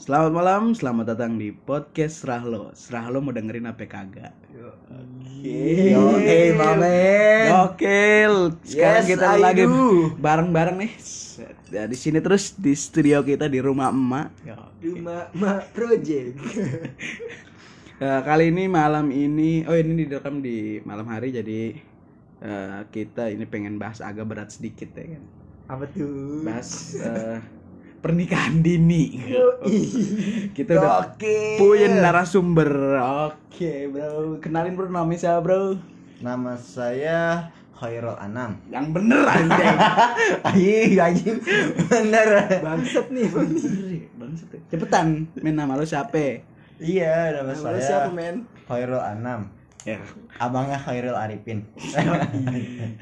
Selamat malam, selamat datang di podcast Serahlo. Serahlo mau dengerin apa kagak? Eh, mamen. Gokil. Sekarang Yes, kita I lagi bareng-bareng nih. Ya, di sini terus di studio kita di rumah emak. Rumah Ma Project. Eh, kali ini malam ini, oh ini direkam di malam hari jadi eh, kita ini pengen bahas agak berat sedikit ya kan. Apa tuh? Bahas eh, pernikahan dini. kita udah Gokil. punya narasumber. Oke, bro. Kenalin bro namanya siapa, bro? Nama saya Khairul Anam. Yang bener anjing. Ayi, anjing. Bener. Bangsat nih, Bener ya, bangsat. Cepetan, men nama lo siapa? Iya, nama Nama saya lu siapa, men? Khairul Anam. Ya. Abangnya Khairul Arifin.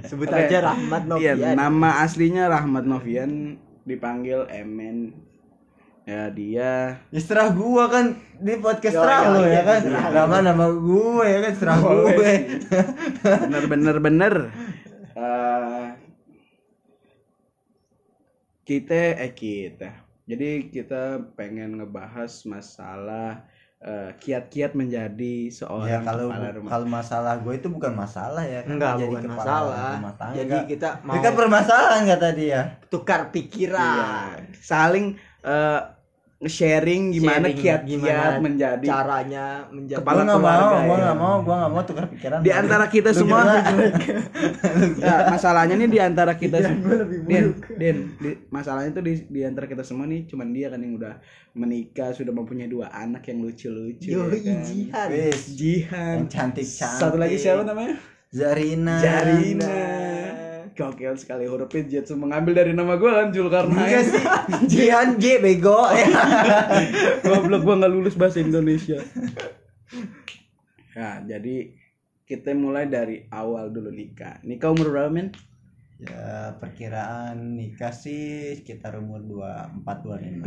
Sebut Oke. aja Rahmat Iya, Novian. nama aslinya Rahmat Novian dipanggil Emen. Ya dia Ya serah gua kan di podcast Yo, serah yo, lo iya, ya kan. serah. Nama nama gue ya kan serah Oh, gue. bener-bener bener. Eh, kita eh kita. Jadi kita pengen ngebahas masalah eh, kiat-kiat menjadi Ya seorang kalau kepala rumah. kalau masalah gue itu bukan masalah ya kan. Enggak, Jadi bukan kepala masalah. rumah tangga. Jadi kita Ini mau kan permasalahan kata dia. tukar Iya, pikiran. saling eh, sharing gimana kiat-kiat gimana menjadi Caranya menjadi Kepala Gua nggak mau, keluarga, gua ya. nggak mau, gua nggak mau tukar pikiran. di antara kita Lu semua ya, masalahnya nih di antara kita gua lebih Den. Den, di- masalahnya tuh di, di antara kita semua nih cuman dia kan yang udah menikah sudah mempunyai dua anak yang lucu-lucu Yo, ya kan? jihan. Jihan yang cantik-cantik. satu lagi siapa namanya Zarina. Jarina gokil sekali hurufnya Jetsu mengambil dari nama gue kan Julkarnain sih. Jihan J bego. goblok gue nggak lulus bahasa Indonesia nah jadi kita mulai dari awal dulu nikah nikah umur berapa men ya perkiraan nikah sih sekitar umur 24 25.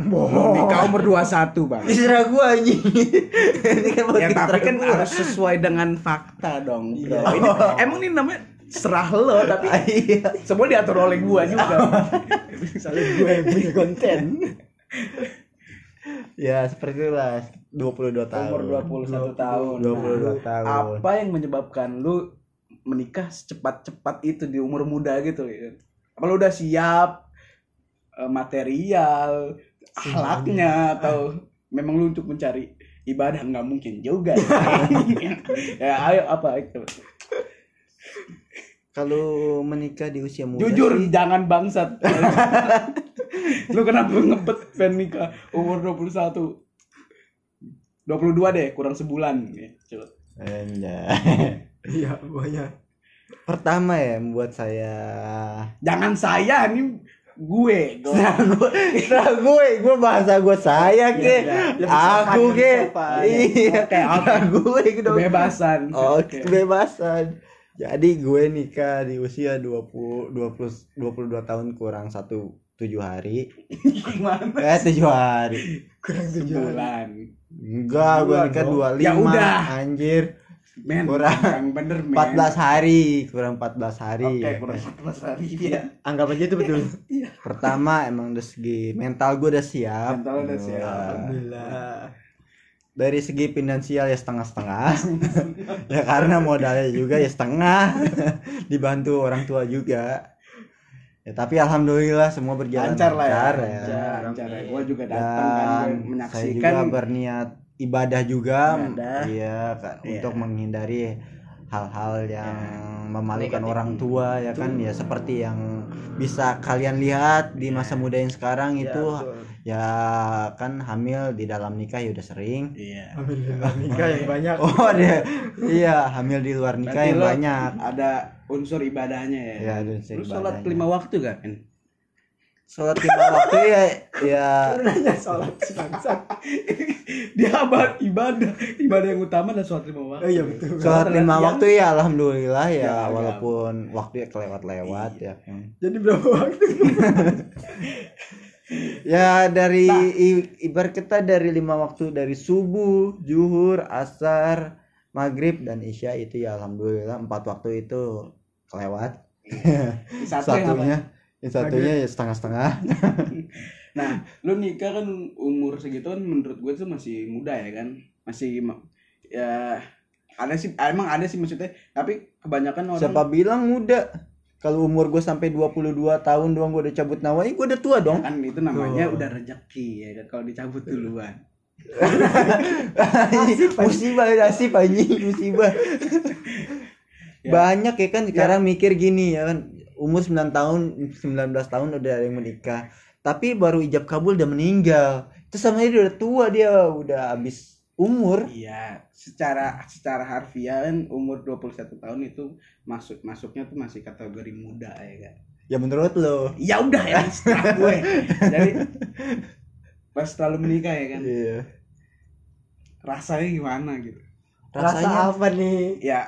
nikah umur 21 bang Istirahat gua anjing. Ini kan buat ya tapi kan gua. harus sesuai dengan fakta dong bro Iya. ini emang ini namanya serah lo tapi Iya. semua diatur oleh gua juga Misalnya gue yang punya konten. Ya seperti itulah 22 tahun. umur 21 tahun 22 tahun. apa yang menyebabkan lu menikah secepat-cepat itu di umur muda gitu ya apa lu udah siap eh, material akhlaknya atau memang lu untuk mencari ibadah nggak mungkin juga ya ayo apa itu Kalau menikah di usia muda jujur sih, jangan bangsat lu kenapa ngebet pengen nikah umur 21 22 deh kurang sebulan gitu. Anjay. Iya, banyak. Pertama ya membuat saya jangan saya ini gue. Nah, gue, nah, gue, gue bahasa gue saya ke, Iya, aku sopan, ke, iya, oke. Nah, gue kebebasan oh, Oke. kebebasan. Jadi gue nikah di usia 20, 20, 22 tahun kurang satu tujuh hari, gimana eh tujuh hari, Kurang tujuh hari. sebulan enggak, gue Bulan nikah dua Ya lima, udah. anjir, men Kurang. yang bener men 14 hari, kurang 14 hari. oke kurang 14 hari ya Anggap aja itu betul. Pertama emang dari segi mental gue udah siap. Mental udah siap. Wah. Alhamdulillah. Dari segi finansial ya setengah-setengah. Ya karena modalnya juga ya setengah. Dibantu orang tua juga. Ya tapi alhamdulillah semua berjalan lancar lah ya. lancar, lancar lancar. Ya gue juga datang kan saya juga berniat ibadah juga. Ibadah. iya Kak, Iya. untuk menghindari hal-hal yang memalukan Negatif. orang tua ya kan. Ya seperti yang bisa kalian lihat di masa muda yang sekarang Ya, itu betul. Ya kan hamil di dalam nikah ya udah sering iya Alhamdulillah nikah yang banyak. Oh ada, iya hamil di luar nikah Berarti yang lo banyak. ada unsur ibadahnya ya Ya ada unsur lu sholat lima waktu kan Sholat lima waktu ya, ya Nanya sholat bangsat. dia abad ibadah ibadah yang utama adalah sholat lima waktu Oh iya betul. sholat lima waktu ya alhamdulillah ya, Ya, walaupun waktu ya kelewat-lewat ya. Jadi berapa waktu? Ya dari Nah. i- ibarat kita dari lima waktu dari subuh, zuhur, asar, maghrib dan isya itu ya alhamdulillah empat waktu itu kelewat. satu Satunya, yang satunya ya setengah-setengah. nah lu nikah kan umur segitu kan menurut gue tuh masih muda ya kan masih ma- ya ada sih emang ada sih maksudnya tapi kebanyakan orang Siapa bilang muda? Kalau umur gue sampai 22 tahun doang gue udah cabut nyawa, gue udah tua dong. kan itu namanya Tuh. udah rezeki ya kan kalau dicabut duluan musibah nasib anjing musibah. Ya. Banyak ya kan sekarang mikir gini ya kan umur 9 tahun 19 tahun udah ada yang menikah. Tapi baru ijab kabul udah meninggal. Itu sama dia udah tua dia udah habis umur. iya secara secara harfiah kan umur 21 tahun itu masuk masuknya tuh masih kategori muda ya kan Ya menurut lo. ya udah ya setelah gue jadi pas terlalu menikah ya kan Iya. rasanya gimana gitu Rasa Rasanya apa nih? ya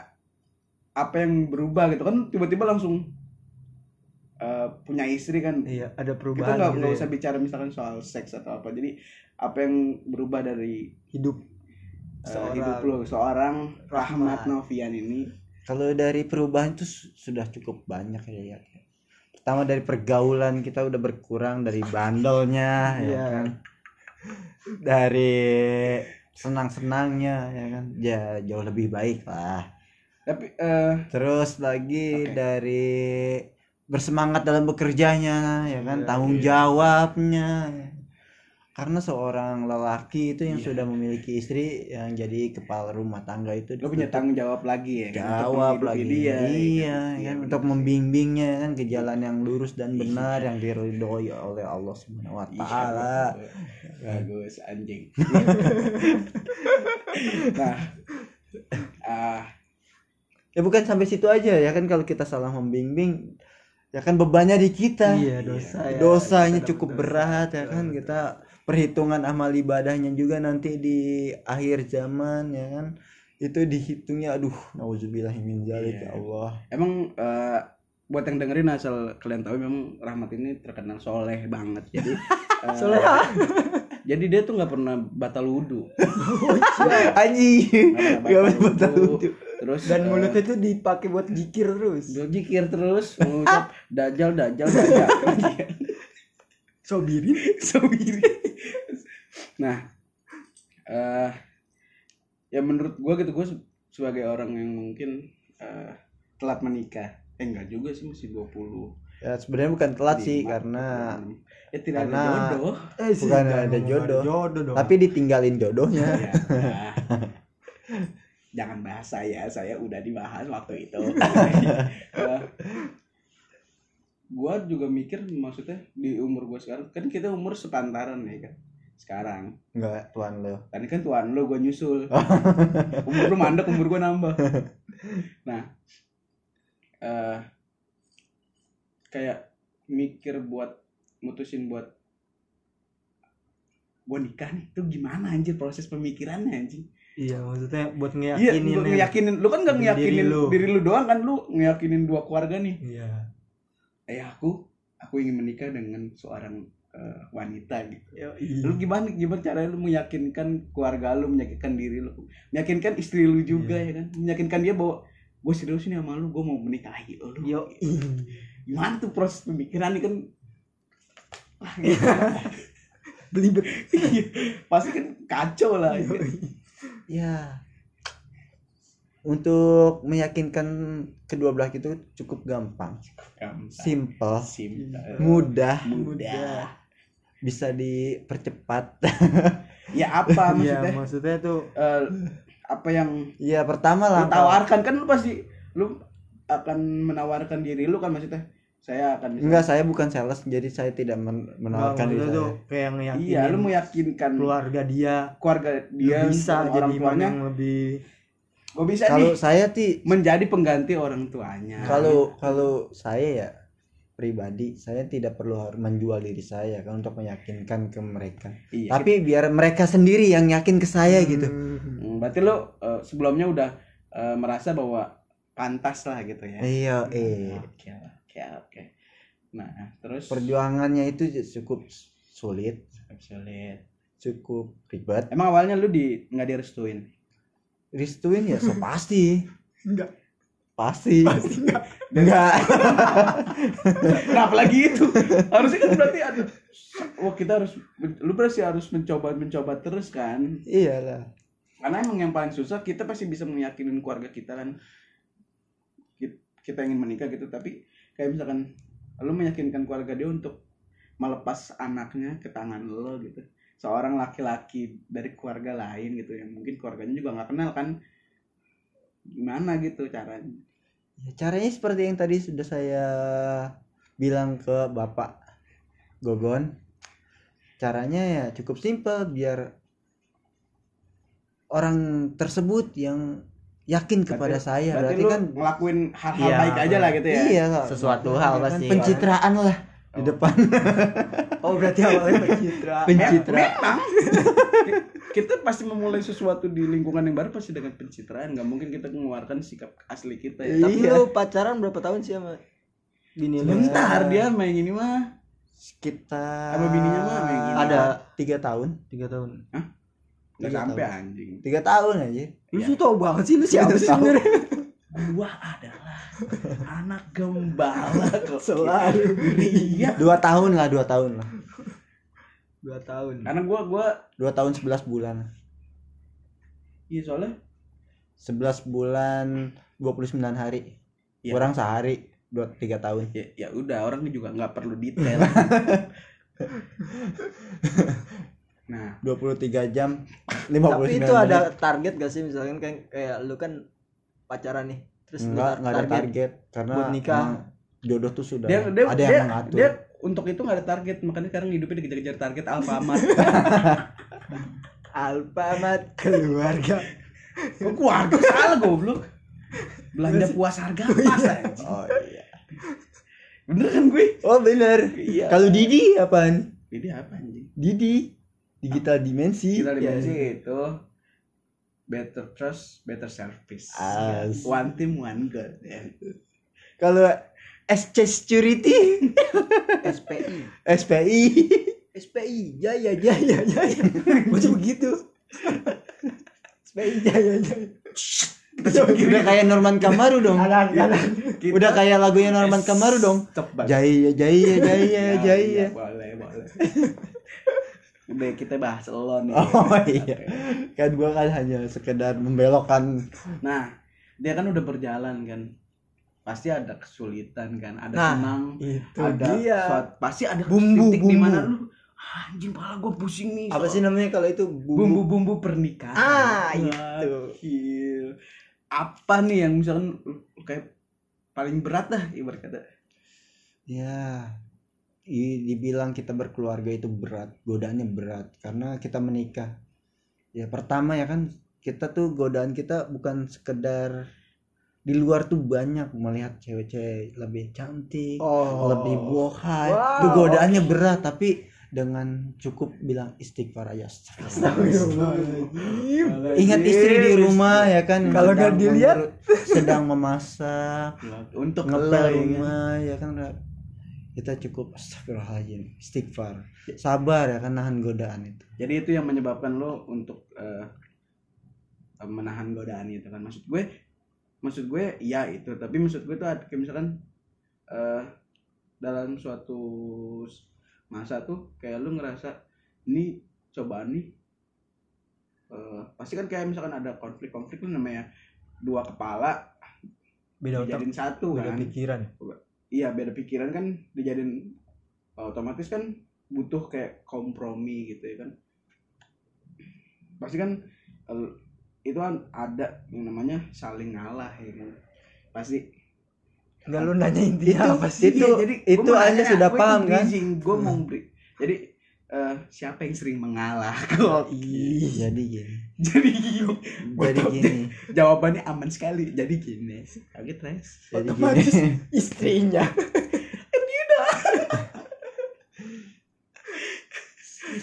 apa yang berubah gitu kan tiba-tiba langsung eh, punya istri kan Iya, ada kita perubahan nggak gitu nggak ya. usah bicara misalkan soal seks atau apa jadi apa yang berubah dari hidup Seorang- hidup lo seorang Rahmat Rahmat. Novian ini Kalau dari perubahan itu su- sudah cukup banyak ya. ya. Pertama dari pergaulan kita udah berkurang dari bandelnya ya Iya. kan. Dari senang-senangnya ya kan. Ya jauh lebih baik lah. tapi eh, Terus lagi Oke. dari bersemangat dalam bekerjanya ya kan, Iya, tanggung iya. jawabnya. Karena seorang lelaki itu yang Iya. sudah memiliki istri yang jadi kepala rumah tangga itu lo punya tanggung jawab lagi ya kan, jawab lagi dia, ya iya kan? kan benar untuk membimbingnya kan ke jalan yang lurus dan Iya. benar yang diridhoi oleh Allah Subhanahu wa Iya, taala. bagus anjing nah ah Ya bukan sampai situ aja ya kan kalau kita salah membimbing ya kan bebannya di kita. Iya, dosa ya. Dosanya Kita cukup dosa. berat ya kan kita perhitungan amal ibadahnya juga nanti di akhir zaman ya kan itu dihitungnya aduh nauzubillah min zalik Iya. ya Allah. emang eh, buat yang dengerin asal kalian tahu memang Rahmat ini terkenal soleh banget jadi Soleh. jadi dia tuh nggak pernah batal wudhu Anjing. Nggak pernah batal wudhu. terus Dan eh, mulutnya itu dipakai buat jikir terus. dia jikir terus mengucap dajal dajal dajal Sobirin. Sendiri. nah eh ya menurut gua gitu gua se- sebagai orang yang mungkin eh, telat menikah eh enggak juga sih masih 20 Ya sebenarnya bukan telat sih karena 26. ya tidak karena- ada jodoh Eh, sih, Bukan ada ngomong jodoh. jodoh dong. tapi ditinggalin jodohnya. Ya, nah. jangan bahas saya saya udah dibahas waktu itu Eh, gua juga mikir maksudnya di umur gua sekarang kan kita umur sepantaran ya kan sekarang Enggak, tuan lo. tadi kan tuan lo gua nyusul umur lu mandek umur gua nambah nah eh kayak mikir buat mutusin buat gua nikah nih tuh gimana anjir proses pemikirannya anjing Iya, maksudnya buat Iya, ngeyakinin. lu ya. ngeyakinin lu kan gak Diri ngeyakinin lu. diri lu doang kan lu ngeyakinin dua keluarga nih. Iya. Eh aku aku ingin menikah dengan seorang eh, wanita gitu. Lu gimana gimana caranya lu meyakinkan keluarga lu, meyakinkan diri lu, meyakinkan istri lu juga Iya. ya kan, meyakinkan dia bahwa gue serius nih sama lu, gue mau menikahi lu. Yo, Gimana tuh proses pemikiran nih kan? Wah, belibet. iya. Pasti kan kacau lah. ya. Ya. Untuk meyakinkan kedua belah itu cukup gampang, Gampang. simple, Simpel. mudah, Mudah. bisa dipercepat. Ya apa maksudnya? maksudnya tuh Eh, apa yang Ya pertama lah. tawarkan kan lu pasti lu akan menawarkan diri lu kan maksudnya saya akan misalnya- Enggak, saya bukan sales, jadi saya tidak men- menawarkan diri saya. tuh kayak ngeyakinin iya lu meyakinkan keluarga dia keluarga dia bisa orang jadi tuanya yang lebih gue bisa Kalau saya ti menjadi pengganti orang tuanya kalau kalau saya ya pribadi saya tidak perlu harus menjual diri saya kan untuk meyakinkan ke mereka. iya Tapi biar mereka sendiri yang yakin ke saya gitu. Hmm. Hmm, berarti lu eh, sebelumnya udah eh, merasa bahwa pantas lah gitu ya Iya, eh. oke oke oke nah terus Perjuangannya itu cukup sulit, sulit cukup ribet. emang awalnya lu di nggak direstuin Restuin ya so pasti. Enggak. Pasti. Pasti enggak. Enggak. Nah, apalagi itu. Harusnya kan berarti ada wah kita harus lu pasti harus mencoba mencoba terus kan iyalah karena emang yang paling susah kita pasti bisa meyakinin keluarga kita kan Ki- kita ingin menikah gitu tapi kayak misalkan lu meyakinkan keluarga dia untuk melepas anaknya ke tangan lo gitu seorang laki-laki dari keluarga lain gitu yang mungkin keluarganya juga nggak kenal kan gimana gitu caranya Ya, caranya seperti yang tadi sudah saya bilang ke Bapak Gogon. Caranya ya cukup simpel biar orang tersebut yang yakin kepada Berarti- saya berarti, berarti, kan ngelakuin hal-hal Iya, baik aja lah gitu ya iya. Sesuatu Ya hal kan, pasti. pencitraan lah di Oh. depan Oh berarti awalnya pencitraan. pencitraan memang kita pasti memulai sesuatu di lingkungan yang baru pasti dengan pencitraan nggak mungkin kita mengeluarkan sikap asli kita ya Tapi Iya. lu pacaran berapa tahun sih sama bini lu? bentar dia main ini mah sekitar Sama bininya mah main gini. ada tiga tahun Tiga tahun. nggak Tiga sampai tahun. anjing tiga tahun aja Lu Iya. tuh tau banget sih lu siapa sih sebenarnya? Gua adalah anak gembala kok Selalu. iya. Dua tahun lah dua tahun lah. Dua tahun. karena gua gua dua tahun sebelas bulan. Iya soalnya 11 bulan 29 hari. Iya. kurang sehari dua tiga tahun. Ya ya udah orang juga nggak perlu detail. Nah. 23 jam 59 Tapi itu ada target gak sih? Misalkan kayak kayak lu kan pacaran nih. Terus enggak ada target karena buat nikah. jodoh tuh sudah dia dia ada dia, yang mengatur. dia untuk itu nggak ada target makanya sekarang hidupnya dikejar-kejar target Alfamart. Alfamart keluarga. Kok keluarga? Salah goblok. Belanja puas harga pas anjing. oh iya. Bener kan gue? Oh bener. Iya. Kalau Didi apaan? Ini apa anjing? Didi digital dimensi. Ya. dimensi itu better trust better service As. one team one goal ya. kalau SC Security SPI. SPI SPI. Jaya jaya jaya. Macam begitu. SPI jaya jaya. udah kayak Norman Kamaru dong Kita- udah kayak lagunya Norman Kamaru dong. Jaya Jaya Jaya Ya, Jaya iya, boleh boleh udah kita bahas lo nih Oh iya. Kan gua kan hanya sekedar membelokkan. nah dia kan udah berjalan kan pasti ada kesulitan kan ada Nah, senang itu ada dia. suat- pasti ada Bumbu, titik di mana lu anjing pala gue pusing nih Apa sih namanya kalau itu bumbu? bumbu-bumbu pernikahan Ah, itu. Gokil. apa nih yang misalkan kayak paling berat dah ibarat kata Ya. Dibilang kita berkeluarga itu berat, godaannya berat karena kita menikah. Ya pertama ya kan kita tuh godaan kita bukan sekedar di luar tuh banyak melihat cewek-cewek lebih cantik, Oh. lebih bohai. Wow. Itu godaannya berat tapi dengan cukup bilang istighfar aja. Ingat istri di rumah ya kan Kalau nggak dilihat. sedang memasak untuk ngepel rumah ya kan kita cukup astagfirullahaladzim istighfar. Sabar ya kan nahan godaan itu. Jadi itu yang menyebabkan lo untuk eh, menahan godaan itu kan. Maksud gue maksud gue ya itu. Tapi maksud gue tuh kayak misalkan eh, dalam suatu masa tuh kayak lu ngerasa ini cobaan nih. Eh, pasti kan kayak misalkan ada konflik-konflik tuh namanya dua kepala Beda otak, satu beda kan. pikiran. Iya beda pikiran kan dijadiin otomatis kan butuh kayak kompromi gitu ya kan pasti kan itu kan ada yang namanya saling ngalah ya kan pasti Enggak lu nanya intinya apa sih? itu- itu Anda sudah paham, kan? gue mau beri jadi eh, siapa yang sering mengalah? Kok Ih, jadi gini. Jadi gini. Jadi gini. jawabannya aman sekali. Jadi gini. Kaget jadi Otomatis gini istrinya.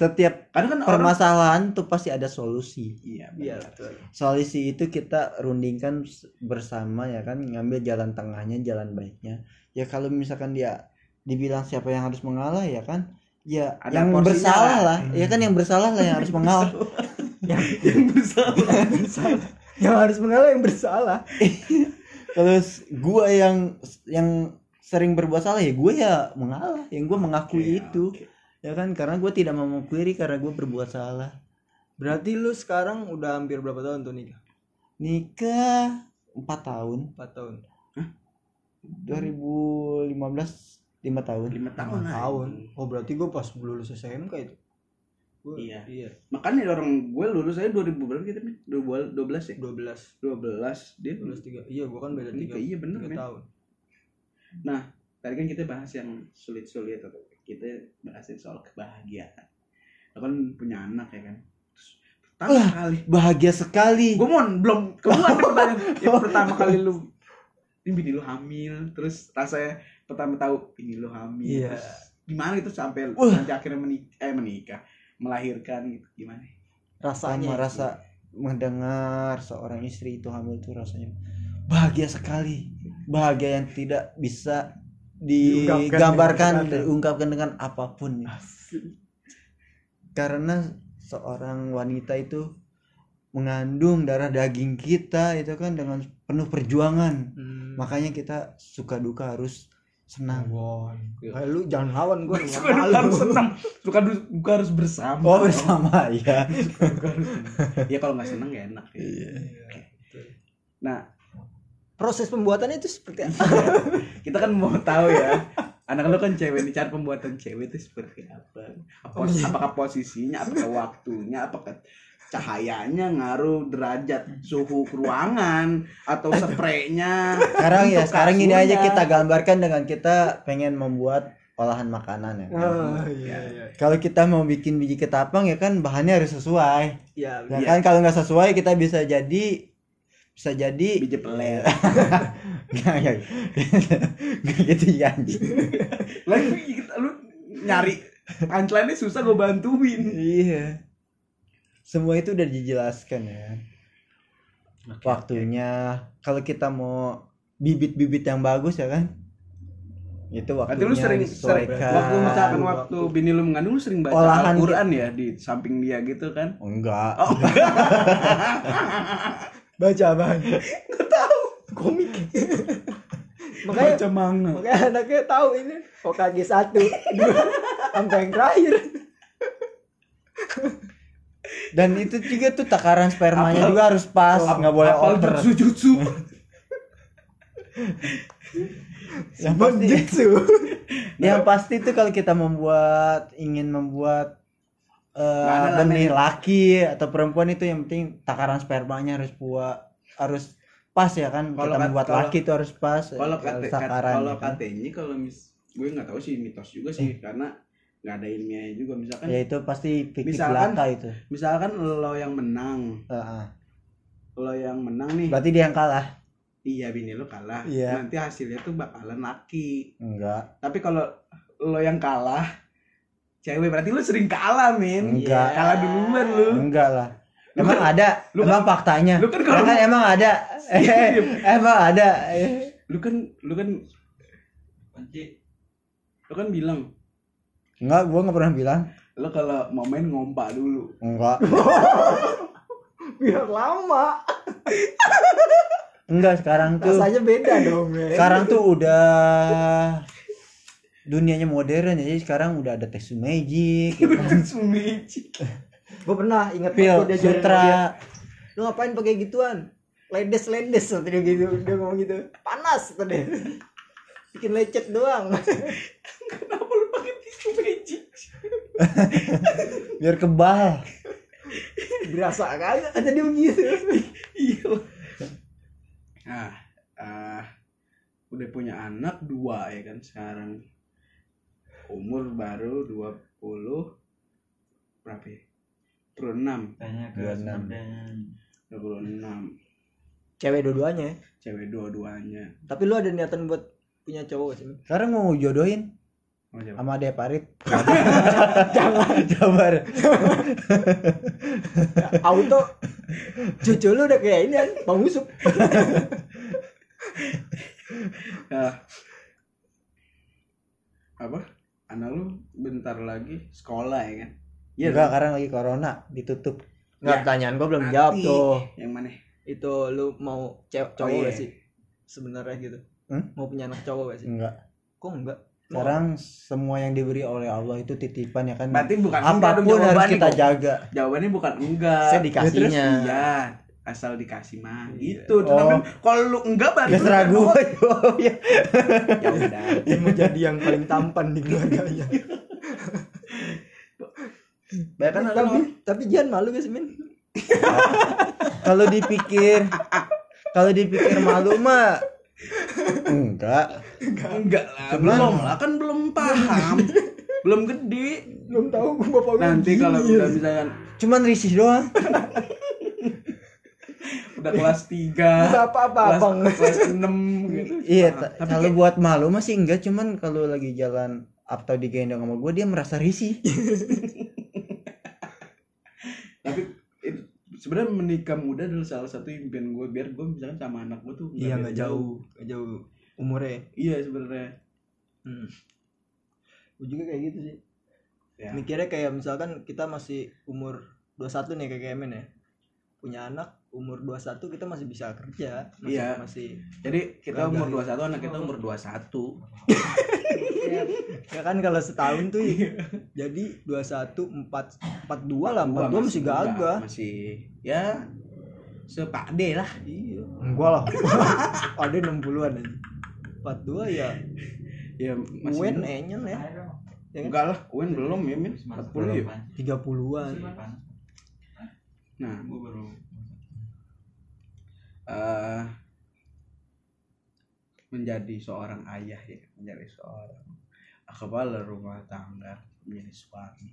setiap karena kan orang permasalahan tuh pasti ada solusi. Iya Iya, betul. solusi itu kita rundingkan bersama ya kan? Ngambil jalan tengahnya jalan baiknya. Ya kalau misalkan dia dibilang siapa yang harus mengalah ya kan ya Ada yang bersalah lah. lah ya kan yang bersalah lah yang harus mengalah yang yang bersalah bersalah. yang harus mengalah yang bersalah. kalau s- gua yang yang sering berbuat salah ya gue ya mengalah yang gue mengakui Oke, itu oke. ya kan karena gue tidak mau memungkiri karena gue berbuat salah Berarti lu sekarang udah hampir berapa tahun tuh nikah? nikah empat tahun 4 tahun. 2015 lima tahun lima tahun Lima tahun. Oh, berarti gua pas lulus SMK itu. Gua, Iya. Iya. makanya orang gue lulus aja 2000 berapa kita men 12 ya 12 12 dia lulus 3. Iya, gua kan beda 3. iya bener, men. tahun. tadi kan kita bahas yang sulit-sulit atau kita bahasin soal kebahagiaan lo kan punya anak ya kan pertama Wah. kali bahagia sekali gue mau belum keluar nih pertanyaan yang pertama kali lu ini bini lu hamil terus rasanya pertama tahu ini lu hamil. Iya. terus gimana itu sampai Wah. nanti akhirnya menikah eh menikah melahirkan gitu gimana? Sama Rasanya rasa mendengar seorang istri itu hamil tuh rasanya bahagia sekali. Bahagia yang tidak bisa digambarkan dengan diungkapkan dengan apa pun. Karena seorang wanita itu mengandung darah daging kita itu kan dengan penuh perjuangan. Hmm. makanya kita suka duka harus senang. Wah, eh, lu jangan lawan gua suka duka harus senang. Suka du- duka harus bersama. Oh bersama ya harus senang. ya kalau nggak senang ya enak ya. Iya. nah Proses pembuatannya itu seperti apa? kita kan mau tahu ya. Anak lu kan cewek nih cara pembuatan cewek itu seperti apa? Apa- apakah posisinya apakah waktunya apakah cahayanya ngaruh derajat suhu ruangan atau spraynya sekarang ya sekarang ini aja kita gambarkan dengan kita pengen membuat olahan makanan ya? Oh, iya iya. kalau kita mau bikin biji ketapang ya kan bahannya harus sesuai. Iya, ya Iya. kan kalau nggak sesuai kita bisa jadi bisa jadi biji pelet. Nggak nggak. Nggak gitu ya lagi lu nyari punchline-nya susah gue bantuin. Iya semua itu udah dijelaskan ya. Waktunya kalau kita mau bibit-bibit yang bagus ya kan? Itu Berarti waktunya lu sering, waktu misalkan Waktu. waktu bini lu mengandung lu sering baca Olahan Al-Quran ya di samping dia gitu kan? Oh, enggak. Oh. baca apaan? Gak tahu. Komik. makanya baca manga. makanya anaknya tahu ini. OKG satu. Dua sampai yang terakhir dan itu juga tuh takaran spermanya Apal- juga harus pas nggak boleh Apal over. jutsu jutsu yang pasti. Jutsu. yang pasti tuh kalau kita membuat ingin membuat eh, lah, benih laki atau perempuan itu yang penting takaran spermanya harus buat harus pas ya kan? Kalau kita kat- membuat kalau- laki itu harus pas kalau eh, kata kalau kan. katanya kalau mis gue nggak tahu sih mitos juga sih karena nggak ada ilmiahnya juga misalkan ya itu pasti fiktif Misalkan- belaka itu. misalkan lo yang menang. Heeh. lo yang menang nih. Berarti dia yang kalah? Iya bini lo kalah. Iya. nanti hasilnya tuh bakalan laki. Enggak. Tapi kalau lo yang kalah cewek berarti lo sering kalah min. Enggak. kalah duluan lo. Enggak lah. Lu emang kan- ada? lu emang faktanya? lu kan Ya kalau- kan emang ada. Emang ada. Lu kan lu kan lu kan bilang enggak gua nggak pernah bilang. Lo kalau mau main ngompak dulu. Enggak. Biar lama. Enggak sekarang tuh rasanya beda dong men. sekarang tuh udah dunianya modern jadi sekarang udah ada text magic ya kan? Magic. gue pernah inget pil waktu dia sutra lu ngapain pakai gituan? Ledes ledes waktu dia gitu dia ngomong gitu. Panas kata dia. Bikin lecet doang kenapa lu pakai tisu magic biar kebal berasa kagak kata dia begitu iya nah ah, udah punya anak dua ya kan sekarang umur baru 20 berapa ya? 26 Tanya ke 26. Sumedang. 26 cewek dua-duanya ya. cewek dua-duanya tapi lu ada niatan buat punya cowok sih sekarang mau jodohin oh. Sama Ade Parit. Jangan sabar auto cucu lu udah kayak ini kan bang Ah. apa? Anak lu bentar lagi sekolah ya kan? Iya enggak dong. karena lagi corona ditutup. Nggak Ya, pertanyaan gua belum nanti. jawab tuh. Yang mana? Itu lu mau cewek cowok iya. gak sih? Sebenarnya gitu. Hmm? mau punya anak cowok gak sih? Enggak. Kok enggak sekarang semua yang diberi oleh Allah itu titipan ya kan Berarti bukan enggak apa pun harus jawabannya kita jaga Jawabannya bukan enggak. Saya dikasihnya. Ya, iya, asal dikasih mah. Itu Oh. namanya kalau lu enggak berarti Gak serah gue jawabnya Ya udah. Jadi yang paling tampan di keluarganya. Bahkan tapi, ada tapi, tapi Jian malu gak sih Min? kalau dipikir kalau dipikir malu mah enggak. Enggak. Lah, Cuman- belum lah kan belum paham. belum gede. Belum tahu bapak Nanti kalau udah misalkan cuman risih doang. Udah kelas 3 Nggak apa-apa, kelas, Abang. kelas 6 gitu. Iya tapi kalau buat malu masih enggak cuman kalau lagi jalan atau digendong sama gue dia merasa risih. Tapi sebenarnya menikah muda adalah salah satu impian gue biar gue misalkan sama anak gue tuh Iya nggak jauh, nggak jauh umurnya. iya sebenarnya Hmm. Gue juga kayak gitu sih. ya. Mikirnya kayak misalkan kita masih umur 21 nih kayak Kemen ya. Punya anak umur 21 kita masih bisa kerja, masih Iya. masih jadi kita umur nggak. 21 anak kita umur 21 ya kan kalau setahun tuh jadi 21 4 42 lah, 42 masih muda, gagah. masih ya sepade lah Iya. Enggak lah. Ada 60-an aja. 42 ya. ya masih Wen enyen ya. Ya kan? enggak lah Wen belum ya min 40 ya 30-an. nah eh menjadi seorang ayah ya menjadi seorang kepala rumah tangga menjadi suami.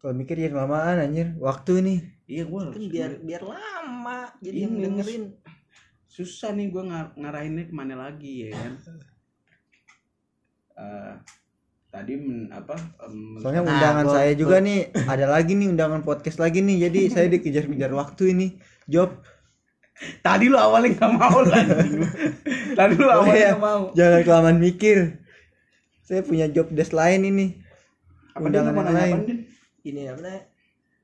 Kalau mikir jadi mamaan anjir waktu nih. Iya gue Kan biar biar lama jadi yang Ini, dengerin. susah nih gue ngar ngarahinnya ke mana lagi ya kan? Eh, tadi men, apa em, soalnya Nah, undangan gua- saya juga nih ada lagi nih undangan podcast lagi nih jadi saya dikejar-kejar waktu ini job tadi lu awalnya nggak mau lah tadi lu Oh, awalnya iya. nggak mau jangan kelamaan mikir saya punya job desk lain ini apa Undangan yang lain. Din? Ini apa namanya?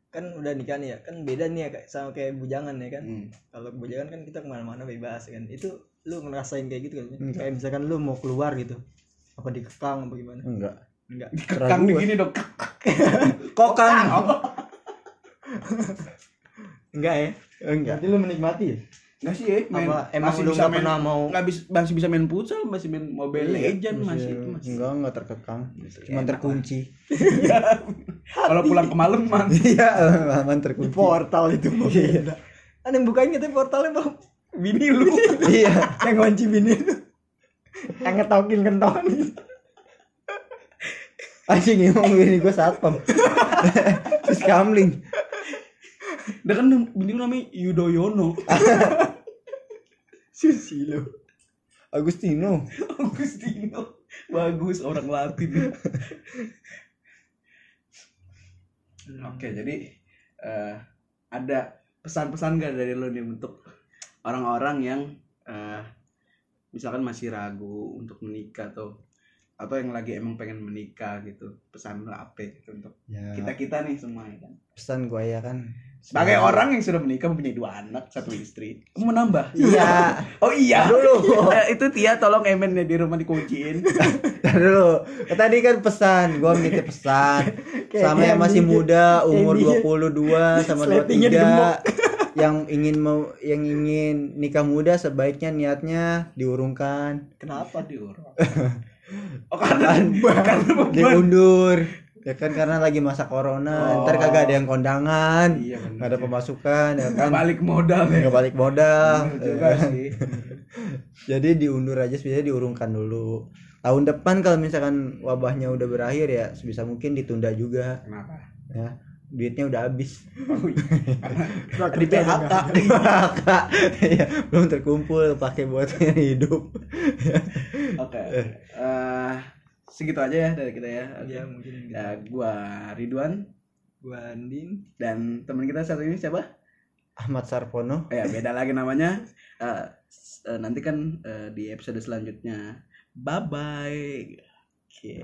Kan udah nikah nih ya. Kan beda nih ya kayak sama kayak bujangan ya kan. Hmm. Kalau bujangan kan kita ke mana-mana bebas kan. Itu lu ngerasain kayak gitu kan? Kayak misalkan lu mau keluar gitu. Apa dikekang apa gimana? enggak Enggak. kekang Terlalu begini dok kok kang Enggak ya? enggak Berarti lu menikmati ya? nggak sih ya main, Apa emang masih lu bisa main pernah mau- nggak bisa masih bisa main futsal masih main mobile Iya, legend masih itu masih enggak enggak terkekang cuma terkunci kalau pulang kemalaman iya aman terkunci Portal itu Iya. Kan yang bukain kita portalnya bang. Bini lu. iya yang ngunci bini lu. Yang ngetokin kentongan. anjing emang bini gue satpam. Terus kamling dia kan bini lu namanya Yudhoyono Susilo. Agustino. Agustino. Bagus orang Latin. Oke jadi eh, ada pesan-pesan gak dari lo nih untuk orang-orang yang eh, misalkan masih ragu untuk menikah atau atau yang lagi emang pengen menikah gitu pesan lo apa gitu untuk ya. kita kita nih semua ya kan? Pesan gue ya kan. Sebagai orang yang sudah menikah mempunyai dua anak satu istri kamu mau nambah? Iya. Oh iya. Dulu. Eh, itu Tia tolong emen ya di rumah dikunciin. Dulu. Tadi kan pesan gue minta pesan. Sama yang masih muda umur kayak dia. 22 sama Sletingnya 23 digemuk. Yang ingin mau yang ingin nikah muda sebaiknya niatnya diurungkan. Kenapa? diurut oh karena karena beban diundur. Ya kan karena lagi masa corona. Oh. ntar kagak ada yang kondangan. Iya ada pemasukan ya kan? Balik modal ya. Balik modal. Juga sih. Jadi diundur aja sebenarnya diurungkan dulu. Tahun depan kalau misalkan wabahnya udah berakhir ya sebisa mungkin ditunda juga. Kenapa? Ya duitnya udah habis oh, iya. Di PHK. Iya, belum terkumpul pakai buat hidup oke Eh, segitu aja ya dari kita ya. Ya mungkin. ya gua Ridwan Gua Andin. dan teman kita satu ini siapa Ahmad Sarpono ya beda lagi namanya Eh, eh, nanti kan eh, di episode selanjutnya bye bye Oke.